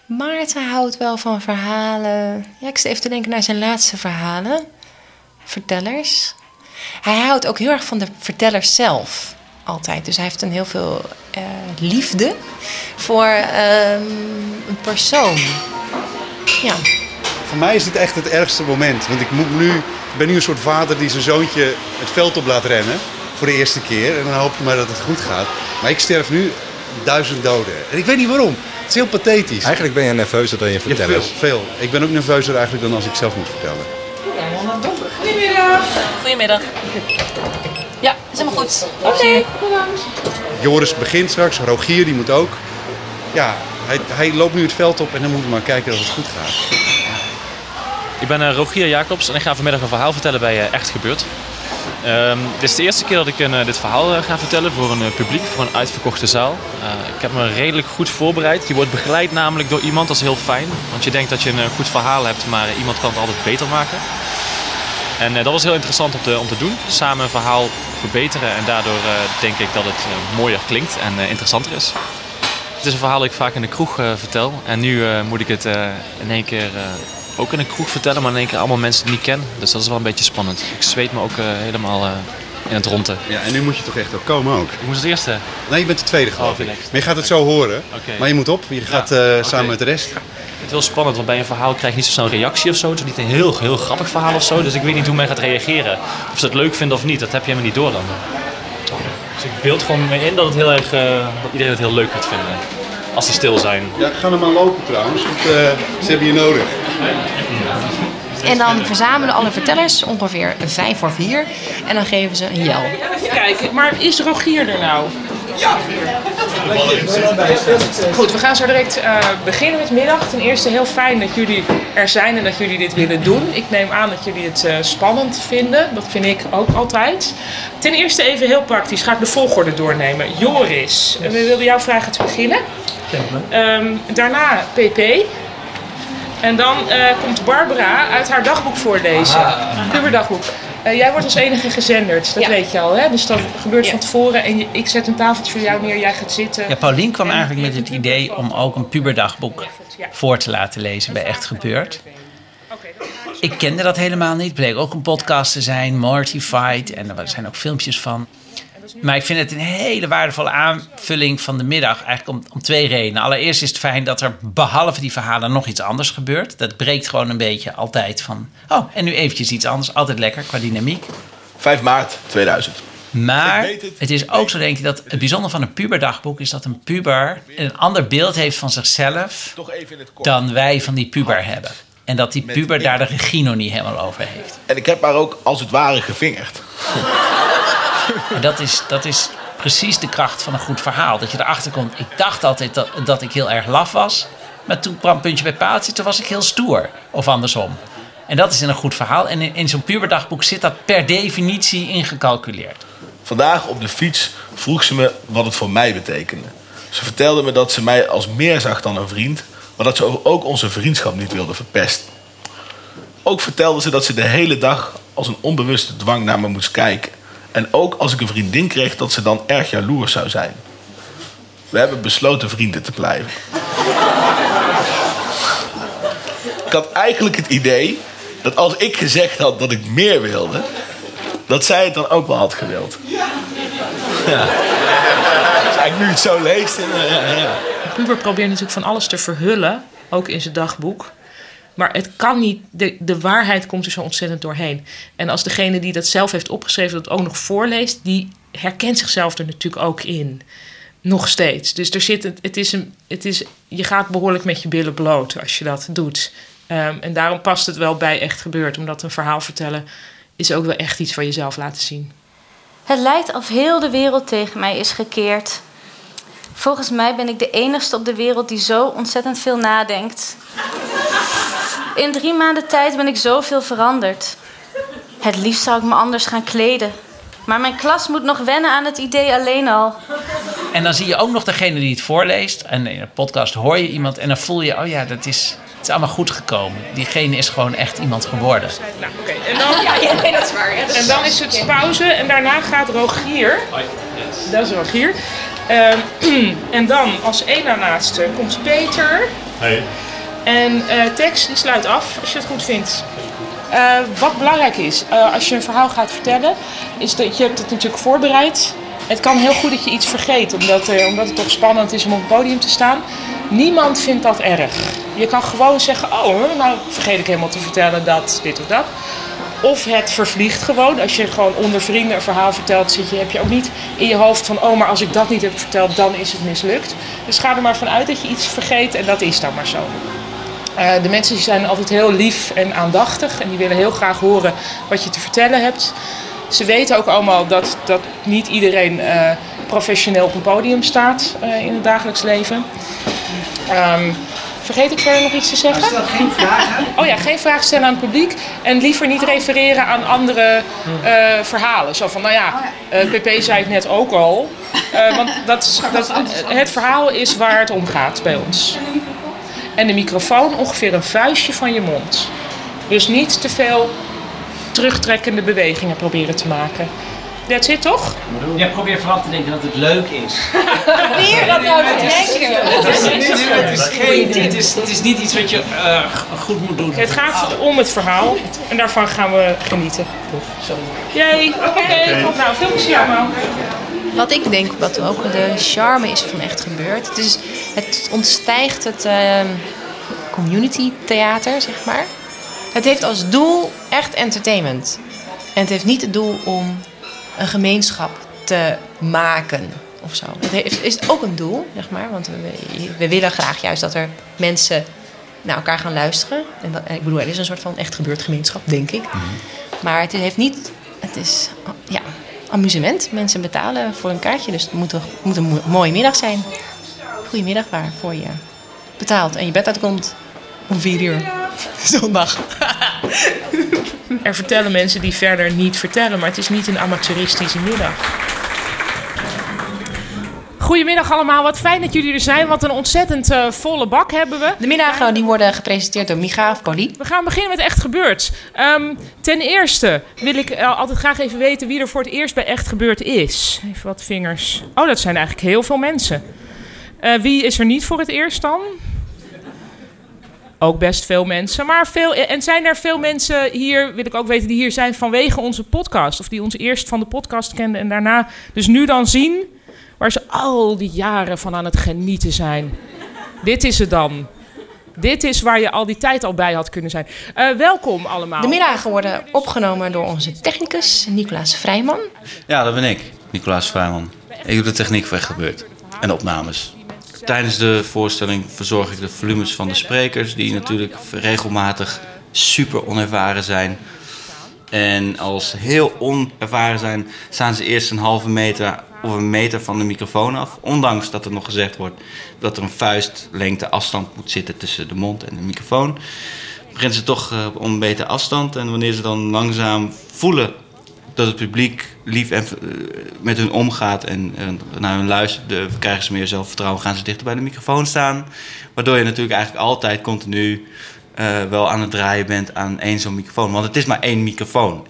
Maarten houdt wel van verhalen. Ja, ik zit even te denken naar zijn laatste verhalen. Vertellers. Hij houdt ook heel erg van de vertellers zelf. Altijd. Dus hij heeft een heel veel eh, liefde voor ehm, een persoon. Ja. Voor mij is dit echt het ergste moment. Want ik moet nu, ik ben nu een soort vader die zijn zoontje het veld op laat rennen. Voor de eerste keer. En dan hoop je maar dat het goed gaat. Maar ik sterf nu duizend doden. En ik weet niet waarom. Het is heel pathetisch. Eigenlijk ben je nerveuzer dan je Ja, vertellers. veel, veel. Ik ben ook nerveuzer eigenlijk dan als ik zelf moet vertellen. Goedemiddag. Goedemiddag. Ja, is helemaal goed. Oké, bedankt. Joris begint straks, Rogier die moet ook. Ja, hij, hij loopt nu het veld op en dan moeten we maar kijken dat het goed gaat. Ik ben eh, Rogier Jacobs en ik ga vanmiddag een verhaal vertellen bij eh, Echt Gebeurd. Ehm, dit is de eerste keer dat ik een, eh, dit verhaal eh, ga vertellen voor een eh, publiek, voor een uitverkochte zaal. Ik heb me redelijk goed voorbereid. Je wordt begeleid namelijk door iemand, dat is heel fijn. Want je denkt dat je een goed verhaal hebt, maar iemand kan het altijd beter maken. En dat was heel interessant om te, om te doen. Samen een verhaal verbeteren en daardoor denk ik dat het mooier klinkt en interessanter is. Het is een verhaal dat ik vaak in de kroeg vertel. En nu moet ik het in één keer ook in een kroeg vertellen, maar in één keer allemaal mensen die ik niet ken. Dus dat is wel een beetje spannend. Ik zweet me ook eh, helemaal eh, in het ronde. Ja, en nu moet je toch echt ook komen ook. Ik moest als eerste. Nee, je bent de tweede geloof ik. next. Maar je gaat het zo horen. Maar je moet op, je gaat eh, samen met de rest. Het is heel spannend, want bij een verhaal krijg je niet zo snel een reactie of zo. Het is niet een heel, heel grappig verhaal of zo. Dus ik weet niet hoe men gaat reageren. Of ze het leuk vinden of niet, dat heb je helemaal niet door dan. Dus ik beeld gewoon me in dat, het heel erg, dat iedereen het heel leuk gaat vinden. Als ze stil zijn. Ja, ga er maar lopen trouwens, want ze hebben je nodig. En dan verzamelen alle vertellers ongeveer vijf voor vier. En dan geven ze een jel. Even kijken, maar is Rogier er nou? Ja. Goed, we gaan zo direct eh, beginnen met middag. Ten eerste heel fijn dat jullie er zijn en dat jullie dit willen doen. Ik neem aan dat jullie het eh, spannend vinden. Dat vind ik ook altijd. Ten eerste even heel praktisch ga ik de volgorde doornemen. Joris, we wilden jou vragen te beginnen. Ehm, daarna PP. En dan eh, komt Barbara uit haar dagboek voorlezen. Puberdagboek. Eh, jij wordt als enige gezenderd, dat weet je al. Hè? Dus dat gebeurt van tevoren. En je- ik zet een tafeltje voor jou neer, jij gaat zitten. Ja, Paulien kwam eigenlijk met het idee om ook een puberdagboek voor te laten lezen bij Echt Gebeurd. Ik kende dat helemaal niet. Het bleek ook een podcast te zijn, Mortified. En er zijn ook filmpjes van. Maar ik vind het een hele waardevolle aanvulling van de middag. Eigenlijk om, om twee redenen. Allereerst is het fijn dat er behalve die verhalen nog iets anders gebeurt. Dat breekt gewoon een beetje altijd van... Oh, en nu eventjes iets anders. Altijd lekker qua dynamiek. 5 maart 2000. Maar het is ook zo, denk ik, dat het bijzondere van een puberdagboek is dat een puber een ander beeld heeft van zichzelf dan wij van die puber hebben. En dat die puber daar de regie nog niet helemaal over heeft. En ik heb haar ook als het ware gevingerd. En dat is, dat is precies de kracht van een goed verhaal. Dat je erachter komt. Ik dacht altijd dat, dat ik heel erg laf was. Maar toen kwam puntje bij paaltje, toen was ik heel stoer. Of andersom. En dat is in een goed verhaal. En in, in zo'n puberdagboek zit dat per definitie ingecalculeerd. Vandaag op de fiets vroeg ze me wat het voor mij betekende. Ze vertelde me dat ze mij als meer zag dan een vriend, maar dat ze ook onze vriendschap niet wilde verpesten. Ook vertelde ze dat ze de hele dag als een onbewuste dwang naar me moest kijken. En ook als ik een vriendin kreeg, dat ze dan erg jaloers zou zijn. We hebben besloten vrienden te blijven. Ik had eigenlijk het idee dat als ik gezegd had dat ik meer wilde, dat zij het dan ook wel had gewild. Ja. Dus eigenlijk nu het zo leest. en, ja, puber probeert natuurlijk van alles te verhullen, ook in zijn dagboek. Maar het kan niet, de, de waarheid komt er zo ontzettend doorheen. En als degene die dat zelf heeft opgeschreven dat ook nog voorleest, die herkent zichzelf er natuurlijk ook in. Nog steeds. Dus er zit, het, is een, het is, je gaat behoorlijk met je billen bloot als je dat doet. Ehm, en daarom past het wel bij echt gebeurd. Omdat een verhaal vertellen is ook wel echt iets van jezelf laten zien. Het lijkt of heel de wereld tegen mij is gekeerd. Volgens mij ben ik de enigste op de wereld die zo ontzettend veel nadenkt. In drie maanden tijd ben ik zoveel veranderd. Het liefst zou ik me anders gaan kleden. Maar mijn klas moet nog wennen aan het idee alleen al. En dan zie je ook nog degene die het voorleest. En in een podcast hoor je iemand en dan voel je, oh ja, dat is, het is allemaal goed gekomen. Diegene is gewoon echt iemand geworden. Nou, oké. En dan, Ja, ja, nee, dat is waar. Ja, dat en dan is het pauze en daarna gaat Rogier. Dat is Rogier. Ehm, en dan als één na laatste komt Peter. Hey. En eh Tex die sluit af als je het goed vindt. Eh, wat belangrijk is, eh, als je een verhaal gaat vertellen, is dat je hebt het natuurlijk voorbereid. Het kan heel goed dat je iets vergeet, omdat, omdat het toch spannend is om op het podium te staan. Niemand vindt dat erg. Je kan gewoon zeggen, oh, nou vergeet ik helemaal te vertellen dat, dit of dat. Of het vervliegt gewoon. Als je gewoon onder vrienden een verhaal vertelt, zit je, heb je ook niet in je hoofd van, oh, maar als ik dat niet heb verteld, dan is het mislukt. Dus ga er maar vanuit dat je iets vergeet en dat is dan maar zo. Eh, de mensen die zijn altijd heel lief en aandachtig en die willen heel graag horen wat je te vertellen hebt. Ze weten ook allemaal dat, dat niet iedereen eh, professioneel op een podium staat eh, in het dagelijks leven. Ehm, vergeet ik verder nog iets te zeggen? Stel geen vragen. Oh ja, geen vraag stellen aan het publiek. En liever niet refereren aan andere eh, verhalen. Zo van, nou ja, eh, PP zei het net ook al. Eh, want dat, is- dat, het verhaal is waar het om gaat bij ons. En de microfoon ongeveer een vuistje van je mond. Dus niet te veel terugtrekkende bewegingen proberen te maken. That's it, toch? Ja, probeer vooral te denken dat het leuk is. Probeer dat nou te denken. Het is, het is, het is, geen, het is, het is niet iets wat je eh, goed moet doen. Het gaat om het verhaal en daarvan gaan we genieten. Sorry. Jee, oké. Nou, veel plezier allemaal. Wat ik denk, wat ook de charme is van Echt Gebeurd. Het, is, het ontstijgt het ehm, community theater, zeg maar. Het heeft als doel echt entertainment. En het heeft niet het doel om een gemeenschap te maken of zo. Het heeft, is ook een doel, zeg maar. Want we, we willen graag juist dat er mensen naar elkaar gaan luisteren. En dat, ik bedoel, er is een soort van echt gebeurd gemeenschap, denk ik. Maar het heeft niet... Het is ja, amusement. Mensen betalen voor een kaartje. Dus het moet een, moet een mo- mooie middag zijn. Goedemiddag waarvoor je betaalt en je bed uitkomt om vier uur. Zondag. Er vertellen mensen die verder niet vertellen, maar het is niet een amateuristische middag. Goedemiddag allemaal, wat fijn dat jullie er zijn. Wat een ontzettend eh, volle bak hebben we. De middagen die worden gepresenteerd door Micha of Polly. We gaan beginnen met Echt Gebeurd. Ehm, ten eerste wil ik eh, altijd graag even weten wie er voor het eerst bij Echt Gebeurd is. Even wat vingers. Oh, dat zijn eigenlijk heel veel mensen. Eh, wie is er niet voor het eerst dan? Ook best veel mensen. Maar veel, en zijn er veel mensen hier, wil ik ook weten, die hier zijn vanwege onze podcast? Of die ons eerst van de podcast kenden en daarna dus nu dan zien waar ze al die jaren van aan het genieten zijn. Dit is het dan. Dit is waar je al die tijd al bij had kunnen zijn. Eh, welkom allemaal. De middagen worden opgenomen door onze technicus Nicolaas Vrijman. Ja, dat ben ik, Nicolaas Vrijman. Ik doe de techniek voor Echt Gebeurd en opnames. Tijdens de voorstelling verzorg ik de volumes van de sprekers, die natuurlijk regelmatig super onervaren zijn. En als ze heel onervaren zijn, staan ze eerst een halve meter of een meter van de microfoon af. Ondanks dat er nog gezegd wordt dat er een vuistlengte afstand moet zitten tussen de mond en de microfoon. Beginnen ze toch eh, op een beter afstand. En wanneer ze dan langzaam voelen dat het publiek lief en eh, met hun omgaat en naar hun luistert, krijgen ze meer zelfvertrouwen, gaan ze dichter bij de microfoon staan. Waardoor je natuurlijk eigenlijk altijd continu eh, wel aan het draaien bent aan één zo'n microfoon. Want het is maar één microfoon.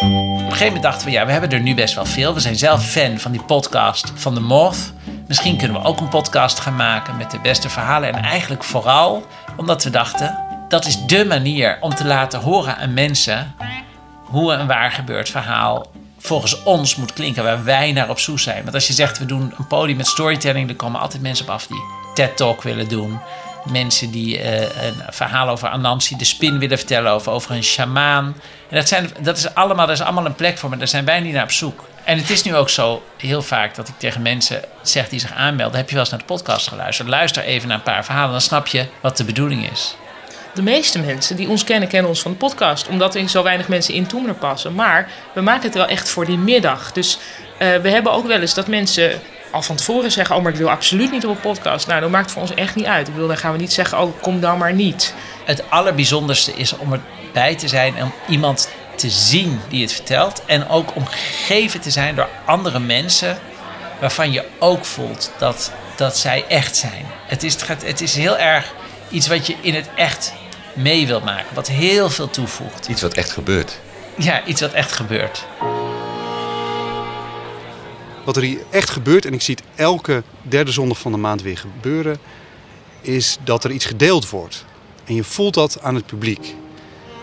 Op een gegeven moment dachten we, ja, we hebben er nu best wel veel. We zijn zelf fan van die podcast van de Moth. Misschien kunnen we ook een podcast gaan maken met de beste verhalen. En eigenlijk vooral omdat we dachten, dat is dé manier om te laten horen aan mensen hoe een waar gebeurd verhaal volgens ons moet klinken, waar wij naar op zoek zijn. Want als je zegt, we doen een podium met storytelling, dan komen altijd mensen op af die TED-talk willen doen. Mensen die eh, een verhaal over Anansi de spin willen vertellen, over, over een shamaan. En dat, zijn, dat, is allemaal, dat is allemaal een plek voor, maar daar zijn wij niet naar op zoek. En het is nu ook zo heel vaak dat ik tegen mensen zeg die zich aanmelden: heb je wel eens naar de podcast geluisterd? Luister even naar een paar verhalen, dan snap je wat de bedoeling is. De meeste mensen die ons kennen, kennen ons van de podcast. Omdat er zo weinig mensen in Toemler passen. Maar we maken het wel echt voor die middag. Dus eh, we hebben ook wel eens dat mensen al van tevoren zeggen... oh, maar ik wil absoluut niet op een podcast. Nou, dat maakt voor ons echt niet uit. Ik bedoel, dan gaan we niet zeggen, oh, kom dan maar niet. Het allerbijzonderste is om erbij te zijn en iemand te zien die het vertelt. En ook omgeven te zijn door andere mensen waarvan je ook voelt dat, dat zij echt zijn. Het is, het gaat- het is heel erg iets wat je in het echt mee wilt maken. Wat heel veel toevoegt. Iets wat echt gebeurt. Ja, iets wat echt gebeurt. Wat er hier echt gebeurt, en ik zie het elke derde zondag van de maand weer gebeuren, is dat er iets gedeeld wordt. En je voelt dat aan het publiek.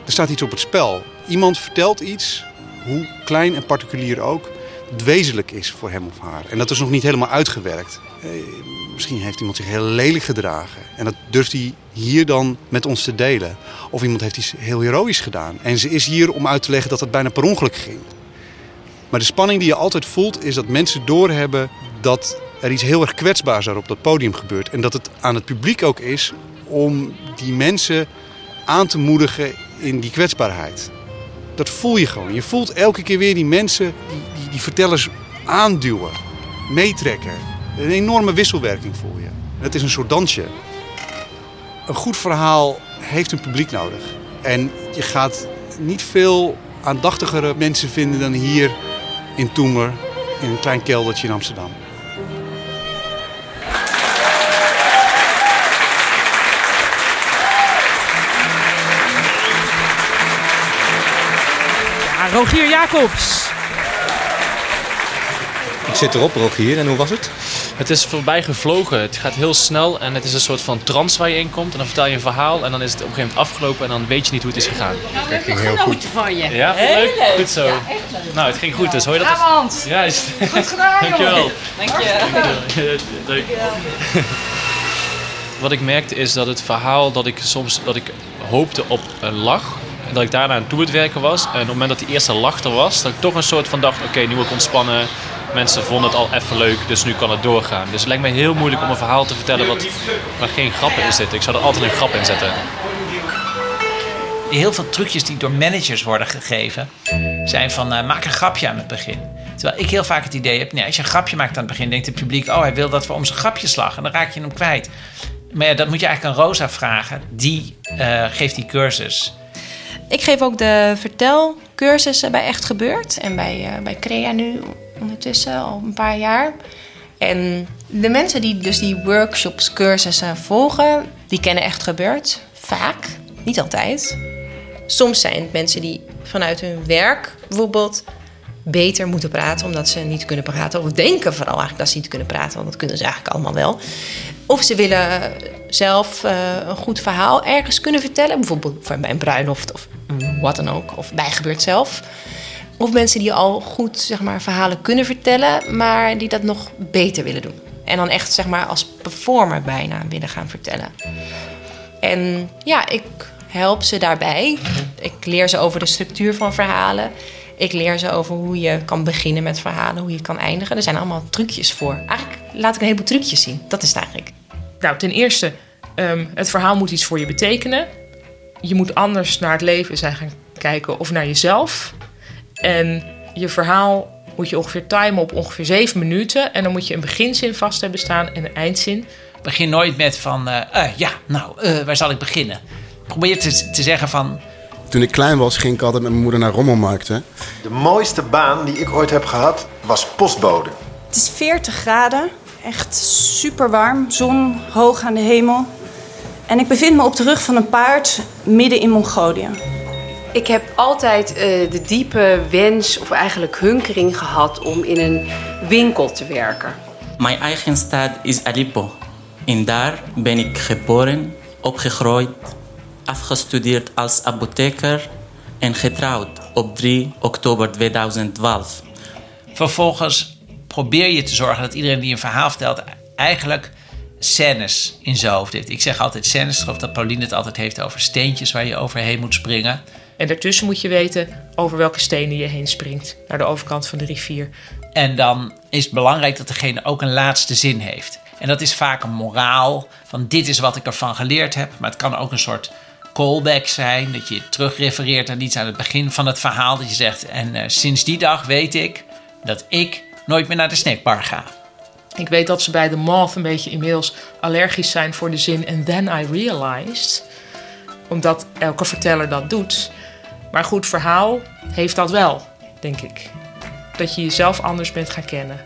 Er staat iets op het spel. Iemand vertelt iets, hoe klein en particulier ook, dat wezenlijk is voor hem of haar. En dat is nog niet helemaal uitgewerkt. Eh, misschien heeft iemand zich heel lelijk gedragen. En dat durft hij hier dan met ons te delen. Of iemand heeft iets heel heroïs gedaan. En ze is hier om uit te leggen dat het bijna per ongeluk ging. Maar de spanning die je altijd voelt is dat mensen doorhebben dat er iets heel erg kwetsbaars daar op dat podium gebeurt. En dat het aan het publiek ook is om die mensen aan te moedigen in die kwetsbaarheid. Dat voel je gewoon. Je voelt elke keer weer die mensen, die, die, die vertellers aanduwen, meetrekken. Een enorme wisselwerking voel je. Het is een soort dansje. Een goed verhaal heeft een publiek nodig. En je gaat niet veel aandachtigere mensen vinden dan hier in Toemer, in een klein keldertje in Amsterdam. Ja, Rogier Jacobs. Ik zit erop, Rogier. En hoe was het? Het is voorbij gevlogen. Het gaat heel snel en het is een soort van trance waar je in komt. En dan vertel je een verhaal en dan is het op een gegeven moment afgelopen en dan weet je niet hoe het is gegaan. Dat ging heel goed. van je. Ja, Heel leuk? Goed zo. Ja, echt leuk. Nou, het ging goed, dus hoor je dat? Bravo, Hans. Juist. Goed gedaan, Dankjewel. jongen. Dank je. Leuk. Wat ik merkte is dat het verhaal dat ik soms dat ik hoopte op een lach. En dat ik daarna aan toe het werken was. En op het moment dat die eerste lach er was, dat ik toch een soort van dacht: oké, nu word ik ontspannen. Mensen vonden het al even leuk, dus nu kan het doorgaan. Dus het lijkt me heel moeilijk om een verhaal te vertellen wat, waar geen grappen in zitten. Ik zou er altijd een grap in zetten. Heel veel trucjes die door managers worden gegeven zijn van eh, maak een grapje aan het begin. Terwijl ik heel vaak het idee heb, nee, als je een grapje maakt aan het begin, denkt het publiek, oh hij wil dat we om zijn grapjes lachen. En dan raak je hem kwijt. Maar ja, dat moet je eigenlijk aan Rosa vragen. Die eh, geeft die cursus. Ik geef ook de vertelcursussen bij Echt Gebeurd en bij, eh, bij Crea nu ondertussen al een paar jaar. En de mensen die dus die workshops, cursussen volgen, die kennen Echt Gebeurd. Vaak, niet altijd. Soms zijn het mensen die vanuit hun werk bijvoorbeeld beter moeten praten omdat ze niet kunnen praten. Of denken vooral eigenlijk dat ze niet kunnen praten, want dat kunnen ze eigenlijk allemaal wel. Of ze willen zelf eh, een goed verhaal ergens kunnen vertellen. Bijvoorbeeld voor- bij een bruiloft of wat dan ook. Of bij gebeurt zelf. Of mensen die al goed zeg maar, verhalen kunnen vertellen, maar die dat nog beter willen doen. En dan echt zeg maar, als performer bijna willen gaan vertellen. En ja, ik help ze daarbij. Ik leer ze over de structuur van verhalen. Ik leer ze over hoe je kan beginnen met verhalen, hoe je kan eindigen. Er zijn allemaal trucjes voor. Eigenlijk laat ik een heleboel trucjes zien. Dat is het eigenlijk. Nou, ten eerste, ehm, het verhaal moet iets voor je betekenen. Je moet anders naar het leven zijn gaan kijken of naar jezelf. En je verhaal moet je ongeveer timen op ongeveer zeven minuten. En dan moet je een beginzin vast hebben staan en een eindzin. Begin nooit met van, eh, eh, ja, nou, eh, waar zal ik beginnen? Probeer te, te zeggen van, Toen ik klein was, ging ik altijd met mijn moeder naar rommelmarkten. De mooiste baan die ik ooit heb gehad was postbode. Het is 40 graden, echt super warm, zon hoog aan de hemel. En ik bevind me op de rug van een paard midden in Mongolië. Ik heb altijd eh, de diepe wens, of eigenlijk hunkering gehad om in een winkel te werken. Mijn eigen stad is Aleppo. En daar ben ik geboren, opgegroeid, afgestudeerd als apotheker en getrouwd op 3 oktober 2012. vervolgens probeer je te zorgen dat iedereen die een verhaal vertelt eigenlijk scènes in zijn hoofd heeft. Ik zeg altijd scènes, geloof dat Pauline het altijd heeft over steentjes waar je overheen moet springen. En daartussen moet je weten over welke stenen je heen springt. Naar de overkant van de rivier. En dan is het belangrijk dat degene ook een laatste zin heeft. En dat is vaak een moraal van dit is wat ik ervan geleerd heb. Maar het kan ook een soort callback zijn. Dat je terugrefereert aan iets aan het begin van het verhaal. Dat je zegt en eh, sinds die dag weet ik dat ik nooit meer naar de snackbar ga. Ik weet dat ze bij de Moth een beetje inmiddels allergisch zijn voor de zin And then I realized. Omdat elke verteller dat doet. Maar een goed verhaal heeft dat wel, denk ik. Dat je jezelf anders bent gaan kennen.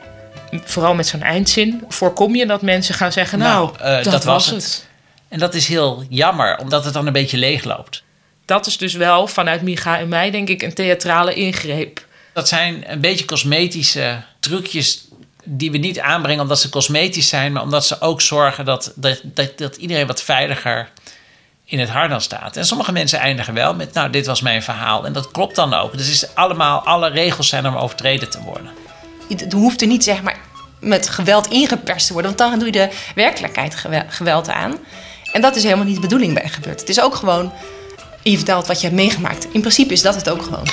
Vooral met zo'n eindzin voorkom je dat mensen gaan zeggen: Nou, eh, dat, was het. En dat is heel jammer, omdat het dan een beetje leeg loopt. Dat is dus wel vanuit Micha en mij, denk ik, een theatrale ingreep. Dat zijn een beetje cosmetische trucjes die we niet aanbrengen omdat ze cosmetisch zijn, maar omdat ze ook zorgen dat, dat, dat, dat iedereen wat veiliger in het harnas staat. En sommige mensen eindigen wel met, nou, dit was mijn verhaal. En dat klopt dan ook. Dus is allemaal, alle regels zijn om overtreden te worden. Het hoeft er niet, zeg maar, met geweld ingeperst te worden. Want dan doe je de werkelijkheid gewe- geweld aan. En dat is helemaal niet de bedoeling bij gebeurd. Het is ook gewoon, je vertelt wat je hebt meegemaakt. In principe is dat het ook gewoon.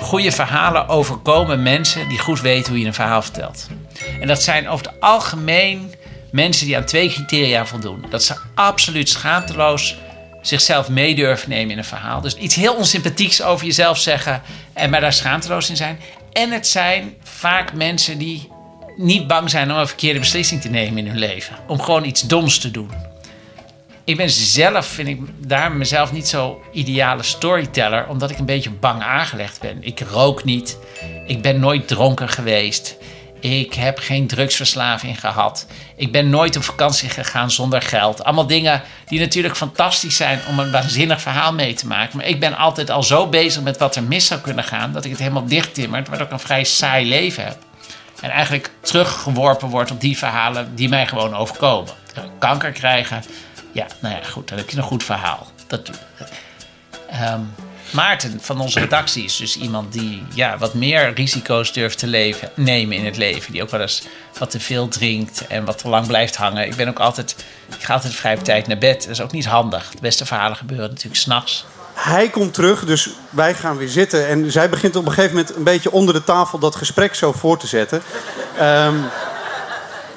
Goede verhalen overkomen mensen die goed weten hoe je een verhaal vertelt. En dat zijn over het algemeen mensen die aan twee criteria voldoen. Dat ze absoluut schaamteloos zichzelf mee durven nemen in een verhaal. Dus iets heel onsympathieks over jezelf zeggen en maar daar schaamteloos in zijn. En het zijn vaak mensen die niet bang zijn om een verkeerde beslissing te nemen in hun leven. Om gewoon iets doms te doen. Ik ben zelf, vind ik daar mezelf niet zo ideale storyteller, omdat ik een beetje bang aangelegd ben. Ik rook niet. Ik ben nooit dronken geweest. Ik heb geen drugsverslaving gehad. Ik ben nooit op vakantie gegaan zonder geld. Allemaal dingen die natuurlijk fantastisch zijn om een waanzinnig verhaal mee te maken. Maar ik ben altijd al zo bezig met wat er mis zou kunnen gaan, dat ik het helemaal dichttimmert, waardoor ik een vrij saai leven heb. En eigenlijk teruggeworpen wordt op die verhalen die mij gewoon overkomen. Kanker krijgen, ja, nou ja, goed, dan heb je een goed verhaal. Dat, Ehm, Maarten van onze redactie is dus iemand die ja, wat meer risico's durft te leven, nemen in het leven. Die ook wel eens wat te veel drinkt en wat te lang blijft hangen. Ik ben ook altijd, ik ga altijd vrij op tijd naar bed. Dat is ook niet handig. De beste verhalen gebeuren natuurlijk s'nachts. Hij komt terug, dus wij gaan weer zitten. En zij begint op een gegeven moment een beetje onder de tafel dat gesprek zo voor te zetten. Ehm,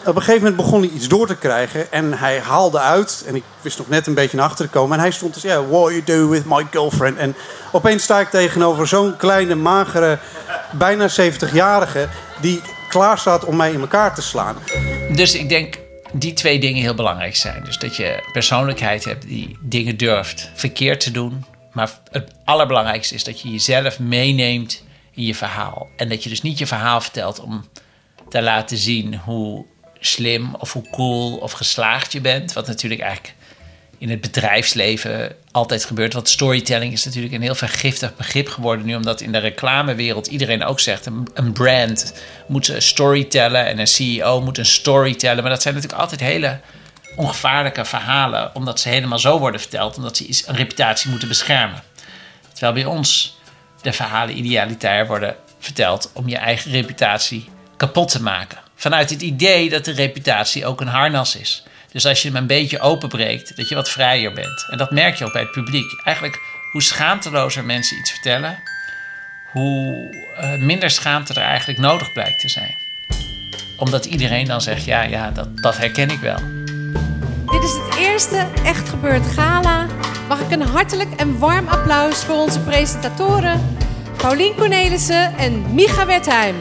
op een gegeven moment begon hij iets door te krijgen. En hij haalde uit. En ik wist nog net een beetje naar achter te komen. En hij stond dus, ja, what you do with my girlfriend. En opeens sta ik tegenover zo'n kleine, magere, bijna 70-jarige... die klaar staat om mij in elkaar te slaan. Dus ik denk die twee dingen heel belangrijk zijn. Dus dat je persoonlijkheid hebt die dingen durft verkeerd te doen. Maar het allerbelangrijkste is dat je jezelf meeneemt in je verhaal. En dat je dus niet je verhaal vertelt om te laten zien hoe slim of hoe cool of geslaagd je bent. Wat natuurlijk eigenlijk in het bedrijfsleven altijd gebeurt. Want storytelling is natuurlijk een heel vergiftig begrip geworden nu, omdat in de reclamewereld iedereen ook zegt: een, brand moet een story tellen en een CEO moet een story tellen. Maar dat zijn natuurlijk altijd hele ongevaarlijke verhalen, omdat ze helemaal zo worden verteld, omdat ze een reputatie moeten beschermen. Terwijl bij ons de verhalen idealitair worden verteld om je eigen reputatie kapot te maken. Vanuit het idee dat de reputatie ook een harnas is. Dus als je hem een beetje openbreekt, dat je wat vrijer bent. En dat merk je ook bij het publiek. Eigenlijk, hoe schaamtelozer mensen iets vertellen, hoe eh, minder schaamte er eigenlijk nodig blijkt te zijn. Omdat iedereen dan zegt, ja, ja, dat, dat herken ik wel. Dit is het eerste Echt Gebeurd Gala. Mag ik een hartelijk en warm applaus voor onze presentatoren... Paulien Cornelissen en Micha Wertheim.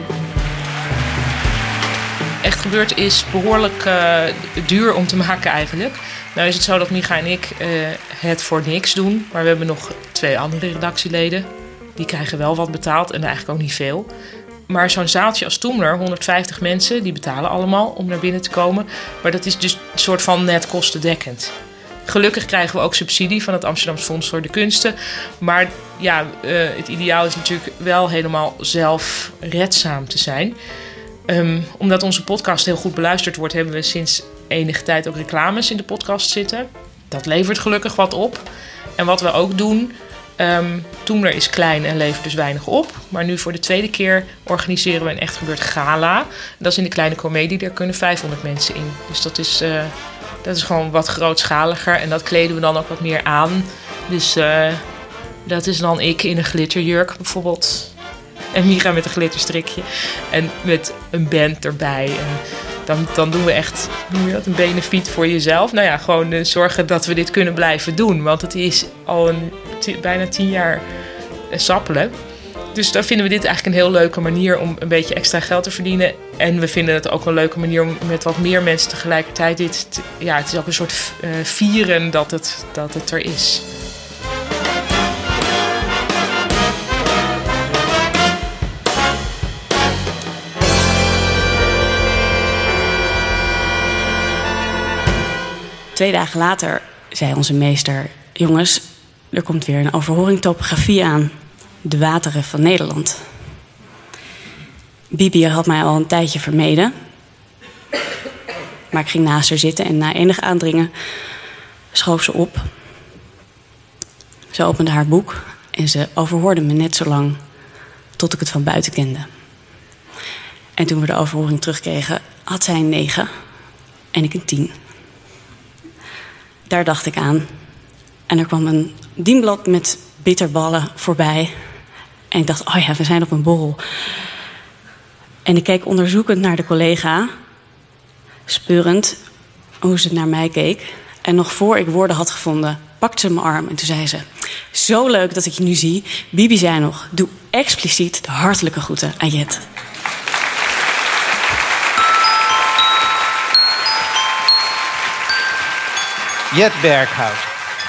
Echt gebeurd is behoorlijk eh, duur om te maken eigenlijk. Nou is het zo dat Micha en ik eh, het voor niks doen. Maar we hebben nog twee andere redactieleden. Die krijgen wel wat betaald en eigenlijk ook niet veel. Maar zo'n zaaltje als Toemler, 150 mensen, die betalen allemaal om naar binnen te komen. Maar dat is dus een soort van net kostendekkend. Gelukkig krijgen we ook subsidie van het Amsterdamse Fonds voor de Kunsten. Maar ja, eh, het ideaal is natuurlijk wel helemaal zelfredzaam te zijn. Ehm, omdat onze podcast heel goed beluisterd wordt, hebben we sinds enige tijd ook reclames in de podcast zitten. Dat levert gelukkig wat op. En wat we ook doen, ehm Toemler is klein en levert dus weinig op. Maar nu voor de tweede keer organiseren we een echt gebeurd gala. Dat is in de kleine komedie, daar kunnen 500 mensen in. Dus dat is, eh, dat is gewoon wat grootschaliger. En dat kleden we dan ook wat meer aan. Dus eh, dat is dan ik in een glitterjurk bijvoorbeeld. En Mira met een glitterstrikje. En met een band erbij. En dan, dan doen we echt noem je dat, een benefiet voor jezelf. Nou ja, gewoon eh, zorgen dat we dit kunnen blijven doen. Want het is al bijna tien jaar eh, sappelen. Dus daar vinden we dit eigenlijk een heel leuke manier om een beetje extra geld te verdienen. En we vinden het ook een leuke manier om met wat meer mensen tegelijkertijd dit. te- ja, het is ook een soort eh, vieren dat het, dat het er is. Twee dagen later zei onze meester: Jongens, er komt weer een overhoring topografie aan. De wateren van Nederland. Bibi had mij al een tijdje vermeden. Maar ik ging naast haar zitten en na enig aandringen schoof ze op. Ze opende haar boek en ze overhoorde me net zo lang tot ik het van buiten kende. En toen we de overhoring terugkregen, had zij een 9 en ik een 10. Daar dacht ik aan. En er kwam een dienblad met bitterballen voorbij. En ik dacht, oh ja, we zijn op een borrel. En ik keek onderzoekend naar de collega, speurend hoe ze naar mij keek. En nog voor ik woorden had gevonden, pakte ze mijn arm en toen zei ze: Zo leuk dat ik je nu zie. Bibi zei nog: Doe expliciet de hartelijke groeten aan Jet. Jet Berghout.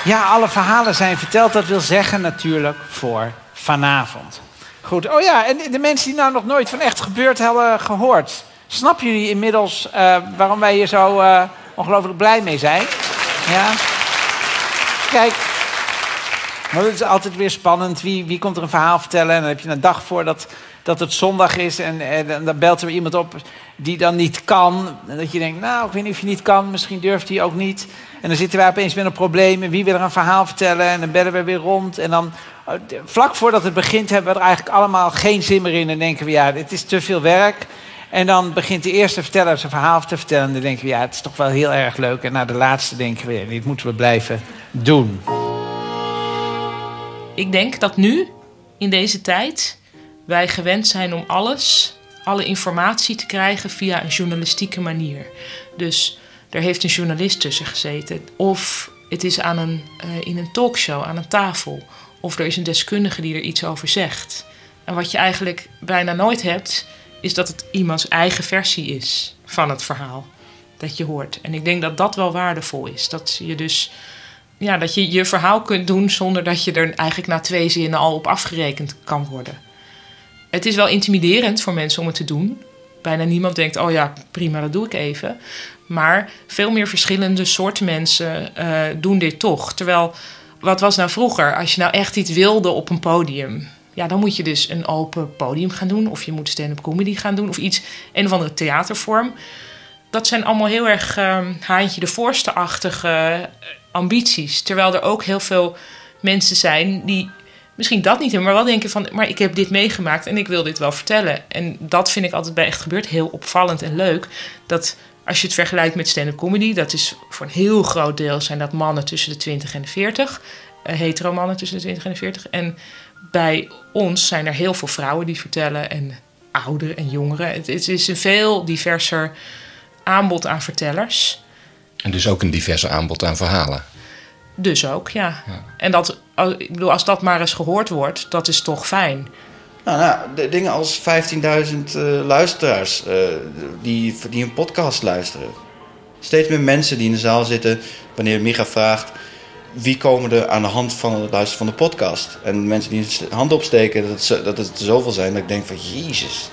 Ja, alle verhalen zijn verteld. Dat wil zeggen natuurlijk voor vanavond. Goed, oh ja, en de mensen die nou nog nooit van echt gebeurd hebben gehoord. Snappen jullie inmiddels eh, waarom wij hier zo eh, ongelooflijk blij mee zijn? Ja? Kijk, maar het is altijd weer spannend. Wie, wie komt er een verhaal vertellen? En dan heb je een dag voor dat, het zondag is. En, en, dan belt er iemand op die dan niet kan. En dat je denkt, nou, ik weet niet of je niet kan. Misschien durft hij ook niet. En dan zitten wij opeens met een probleem. En wie wil er een verhaal vertellen? En dan bellen we weer rond. En dan, eh, vlak voordat het begint, hebben we er eigenlijk allemaal geen zin meer in. En denken we, ja, dit is te veel werk. En dan begint de eerste verteller zijn verhaal te vertellen. En dan denken we, ja, het is toch wel heel erg leuk. En na de laatste denken we, dit moeten we blijven doen. Ik denk dat nu, in deze tijd, wij gewend zijn om alles, alle informatie te krijgen via een journalistieke manier. Dus er heeft een journalist tussen gezeten. Of het is aan een, eh, in een talkshow, aan een tafel. Of er is een deskundige die er iets over zegt. En wat je eigenlijk bijna nooit hebt, is dat het iemands eigen versie is van het verhaal dat je hoort. En ik denk dat dat wel waardevol is. Dat je dus ja, dat je je verhaal kunt doen zonder dat je er eigenlijk na twee zinnen al op afgerekend kan worden. Het is wel intimiderend voor mensen om het te doen. Bijna niemand denkt, oh ja, prima, dat doe ik even. Maar veel meer verschillende soorten mensen eh, doen dit toch. Terwijl, wat was nou vroeger? Als je nou echt iets wilde op een podium... Ja, dan moet je dus een open podium gaan doen. Of je moet stand-up comedy gaan doen. Of iets, een of andere theatervorm. Dat zijn allemaal heel erg uh, haantje de voorste-achtige ambities. Terwijl er ook heel veel mensen zijn die misschien dat niet maar wel denken van, maar ik heb dit meegemaakt en ik wil dit wel vertellen. En dat vind ik altijd bij Echt Gebeurd heel opvallend en leuk. Dat als je het vergelijkt met stand-up comedy, dat is voor een heel groot deel zijn dat mannen tussen de 20 en de 40. Uh, hetero mannen tussen de 20 en de 40. En bij ons zijn er heel veel vrouwen die vertellen en ouderen en jongeren. Het, het is een veel diverser aanbod aan vertellers. En dus ook een diverser aanbod aan verhalen. Dus ook, ja. En dat, als dat maar eens gehoord wordt, dat is toch fijn. Nou, nou de dingen als 15.000 uh, luisteraars uh, die, die een podcast luisteren. Steeds meer mensen die in de zaal zitten wanneer Micha vraagt... wie komen er aan de hand van het luisteren van de podcast? En mensen die hun hand opsteken, dat het, dat er zoveel zijn... dat ik denk van, jezus,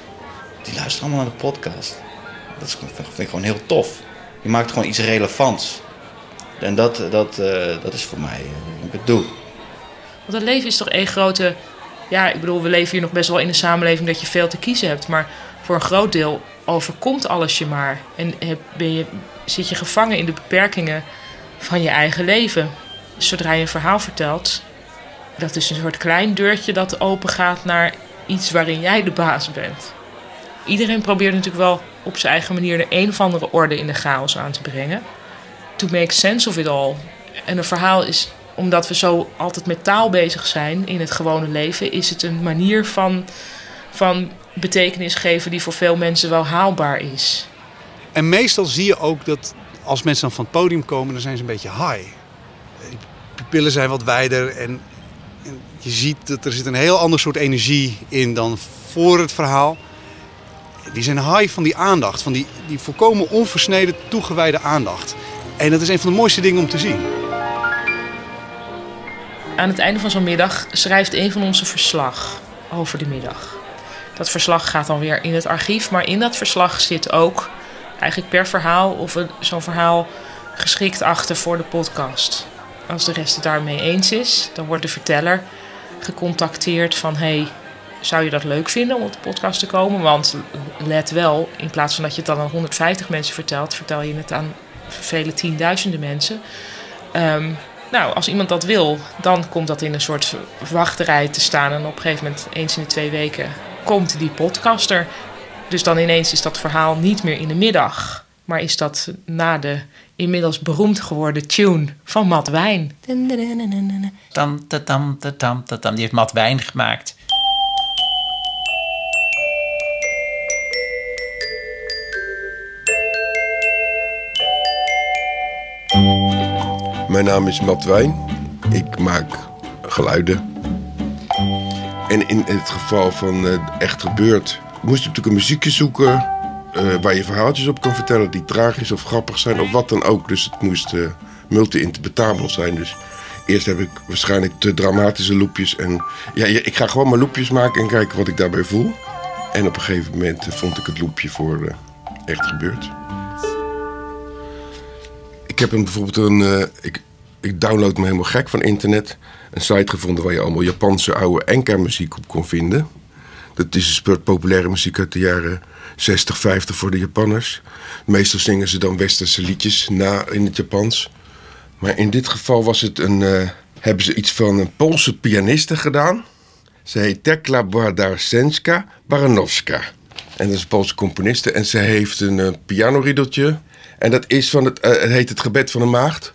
die luisteren allemaal naar de podcast. Dat vind ik gewoon heel tof. Je maakt gewoon iets relevants. En dat, dat, uh, dat is voor mij hoe ik het doe. Want het leven is toch één grote... Ja, ik bedoel, we leven hier nog best wel in een samenleving dat je veel te kiezen hebt. Maar voor een groot deel overkomt alles je maar. En ben je, zit je gevangen in de beperkingen van je eigen leven. Zodra je een verhaal vertelt, dat is een soort klein deurtje dat open gaat naar iets waarin jij de baas bent. Iedereen probeert natuurlijk wel op zijn eigen manier de een of andere orde in de chaos aan te brengen. To make sense of it all. En een verhaal is, omdat we zo altijd met taal bezig zijn in het gewone leven, is het een manier van, van betekenis geven die voor veel mensen wel haalbaar is. En meestal zie je ook dat als mensen dan van het podium komen, dan zijn ze een beetje high. Die pupillen zijn wat wijder en En je ziet dat er zit een heel ander soort energie in dan voor het verhaal. Die zijn high van die aandacht, van die, die volkomen onversneden toegewijde aandacht. En dat is een van de mooiste dingen om te zien. Aan het einde van zo'n middag schrijft een van ons een verslag over de middag. Dat verslag gaat dan weer in het archief, maar in dat verslag zit ook eigenlijk per verhaal of zo'n verhaal geschikt achten voor de podcast. Als de rest het daarmee eens is, dan wordt de verteller gecontacteerd van hey, zou je dat leuk vinden om op de podcast te komen? Want let wel, in plaats van dat je het dan aan 150 mensen vertelt, vertel je het aan vele tienduizenden mensen. Ehm, nou, als iemand dat wil, dan komt dat in een soort wachterij te staan. En op een gegeven moment, eens in de twee weken, komt die podcaster. Dus dan ineens is dat verhaal niet meer in de middag. Maar is dat na de inmiddels beroemd geworden tune van Matt Wijn. Tam, ta, tam, ta, tam, ta, tam. Die heeft Matt Wijn gemaakt. Mijn naam is Matt Wijn. Ik maak geluiden. En in het geval van eh, Echt Gebeurd... moest je natuurlijk een muziekje zoeken... eh, waar je verhaaltjes op kan vertellen... die tragisch of grappig zijn of wat dan ook. Dus het moest eh, multi-interpretabel zijn. Dus eerst heb ik waarschijnlijk te dramatische loopjes. En ja, ik ga gewoon maar loopjes maken en kijken wat ik daarbij voel. En op een gegeven moment vond ik het loopje voor Echt Gebeurd. Ik heb een, bijvoorbeeld een. ik, ik download me helemaal gek van internet. Een site gevonden waar je allemaal Japanse oude enka-muziek op kon vinden. Dat is een soort populaire muziek uit de jaren 60, 50 voor de Japanners. Meestal zingen ze dan westerse liedjes na in het Japans. Maar in dit geval was het een, eh, hebben ze iets van een Poolse pianiste gedaan. Ze heet Tekla Badarsenska Baranowska. En dat is een Poolse componiste. En ze heeft een eh, pianoriedeltje. En dat is van het, eh, het heet Het Gebed van de Maagd.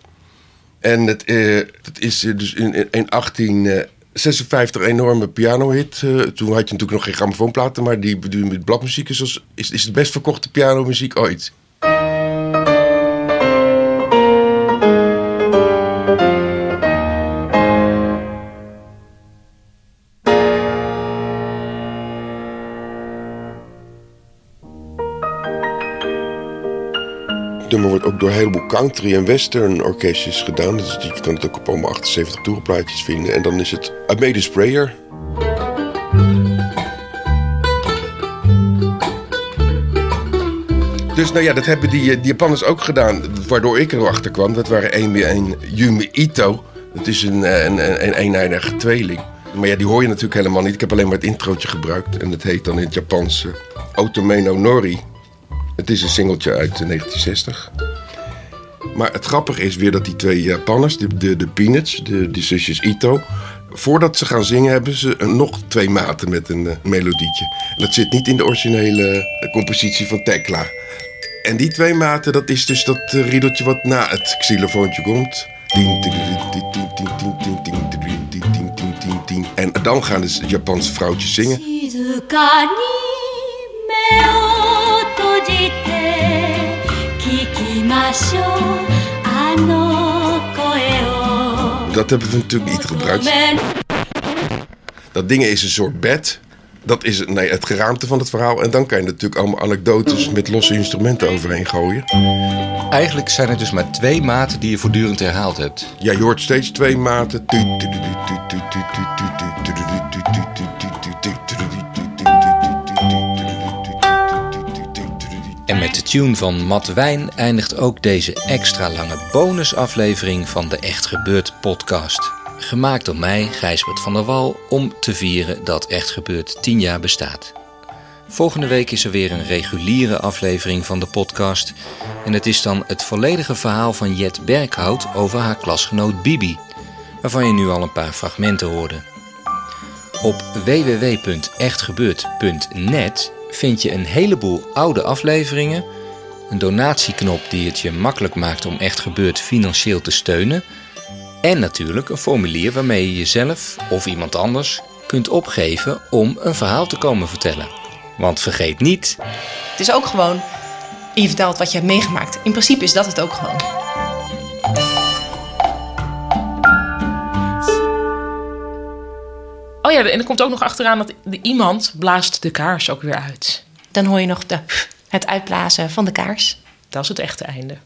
En het, eh, dat is eh, dus in, in, in 1856 een enorme pianohit. Eh, toen had je natuurlijk nog geen grammofoonplaten, maar die, die met bladmuziek is, als, is, is de best verkochte pianomuziek ooit. Wordt ook door een heleboel country- en western orkestjes gedaan. Dus je kan het ook op allemaal 78 toerenplaatjes vinden. En dan is het I Made a Sprayer. Dus nou ja, dat hebben die, eh, die Japanners ook gedaan. Waardoor ik erachter kwam. Dat waren Amy en Yumi Ito. Dat is een, eh, een, een, een tweeling. Maar ja, die hoor je natuurlijk helemaal niet. Ik heb alleen maar het introotje gebruikt. En dat heet dan in het Japans eh, Otomeno Nori. Het is een singeltje uit 1960. Maar het grappige is weer dat die twee Japanners, de, de, de Peanuts, de, de zusjes Ito... voordat ze gaan zingen hebben ze nog twee maten met een melodietje. Dat zit niet in de originele compositie van Tekla. En die twee maten, dat is dus dat riedeltje wat na het xylofoontje komt. En dan gaan de Japanse vrouwtjes zingen. ましょうあの声を Dat hebben we natuurlijk niet gebruikt. ごめん Dat ding is een soort bed. Dat is nee, het geraamte van het verhaal. En dan kan je natuurlijk allemaal anekdotes met losse instrumenten overheen gooien. Eigenlijk zijn er dus maar twee maten die je voortdurend herhaald hebt. Ja, je hoort steeds twee maten. En Met de tune van Matt Wijn eindigt ook deze extra lange bonusaflevering van de Echt Gebeurd podcast. Gemaakt door mij, Gijsbert van der Wal, om te vieren dat Echt Gebeurd 10 jaar bestaat. Volgende week is er weer een reguliere aflevering van de podcast. En het is dan het volledige verhaal van Jet Berghout over haar klasgenoot Bibi, waarvan je nu al een paar fragmenten hoorde. Op www.echtgebeurd.net vind je een heleboel oude afleveringen, een donatieknop die het je makkelijk maakt om Echt Gebeurd financieel te steunen en natuurlijk een formulier waarmee je jezelf of iemand anders kunt opgeven om een verhaal te komen vertellen. Want vergeet niet, Het is ook gewoon, je vertelt wat je hebt meegemaakt. In principe is dat het ook gewoon. Ja, en er komt ook nog achteraan dat de iemand blaast de kaars ook weer uit. Dan hoor je nog de, het uitblazen van de kaars. Dat is het echte einde.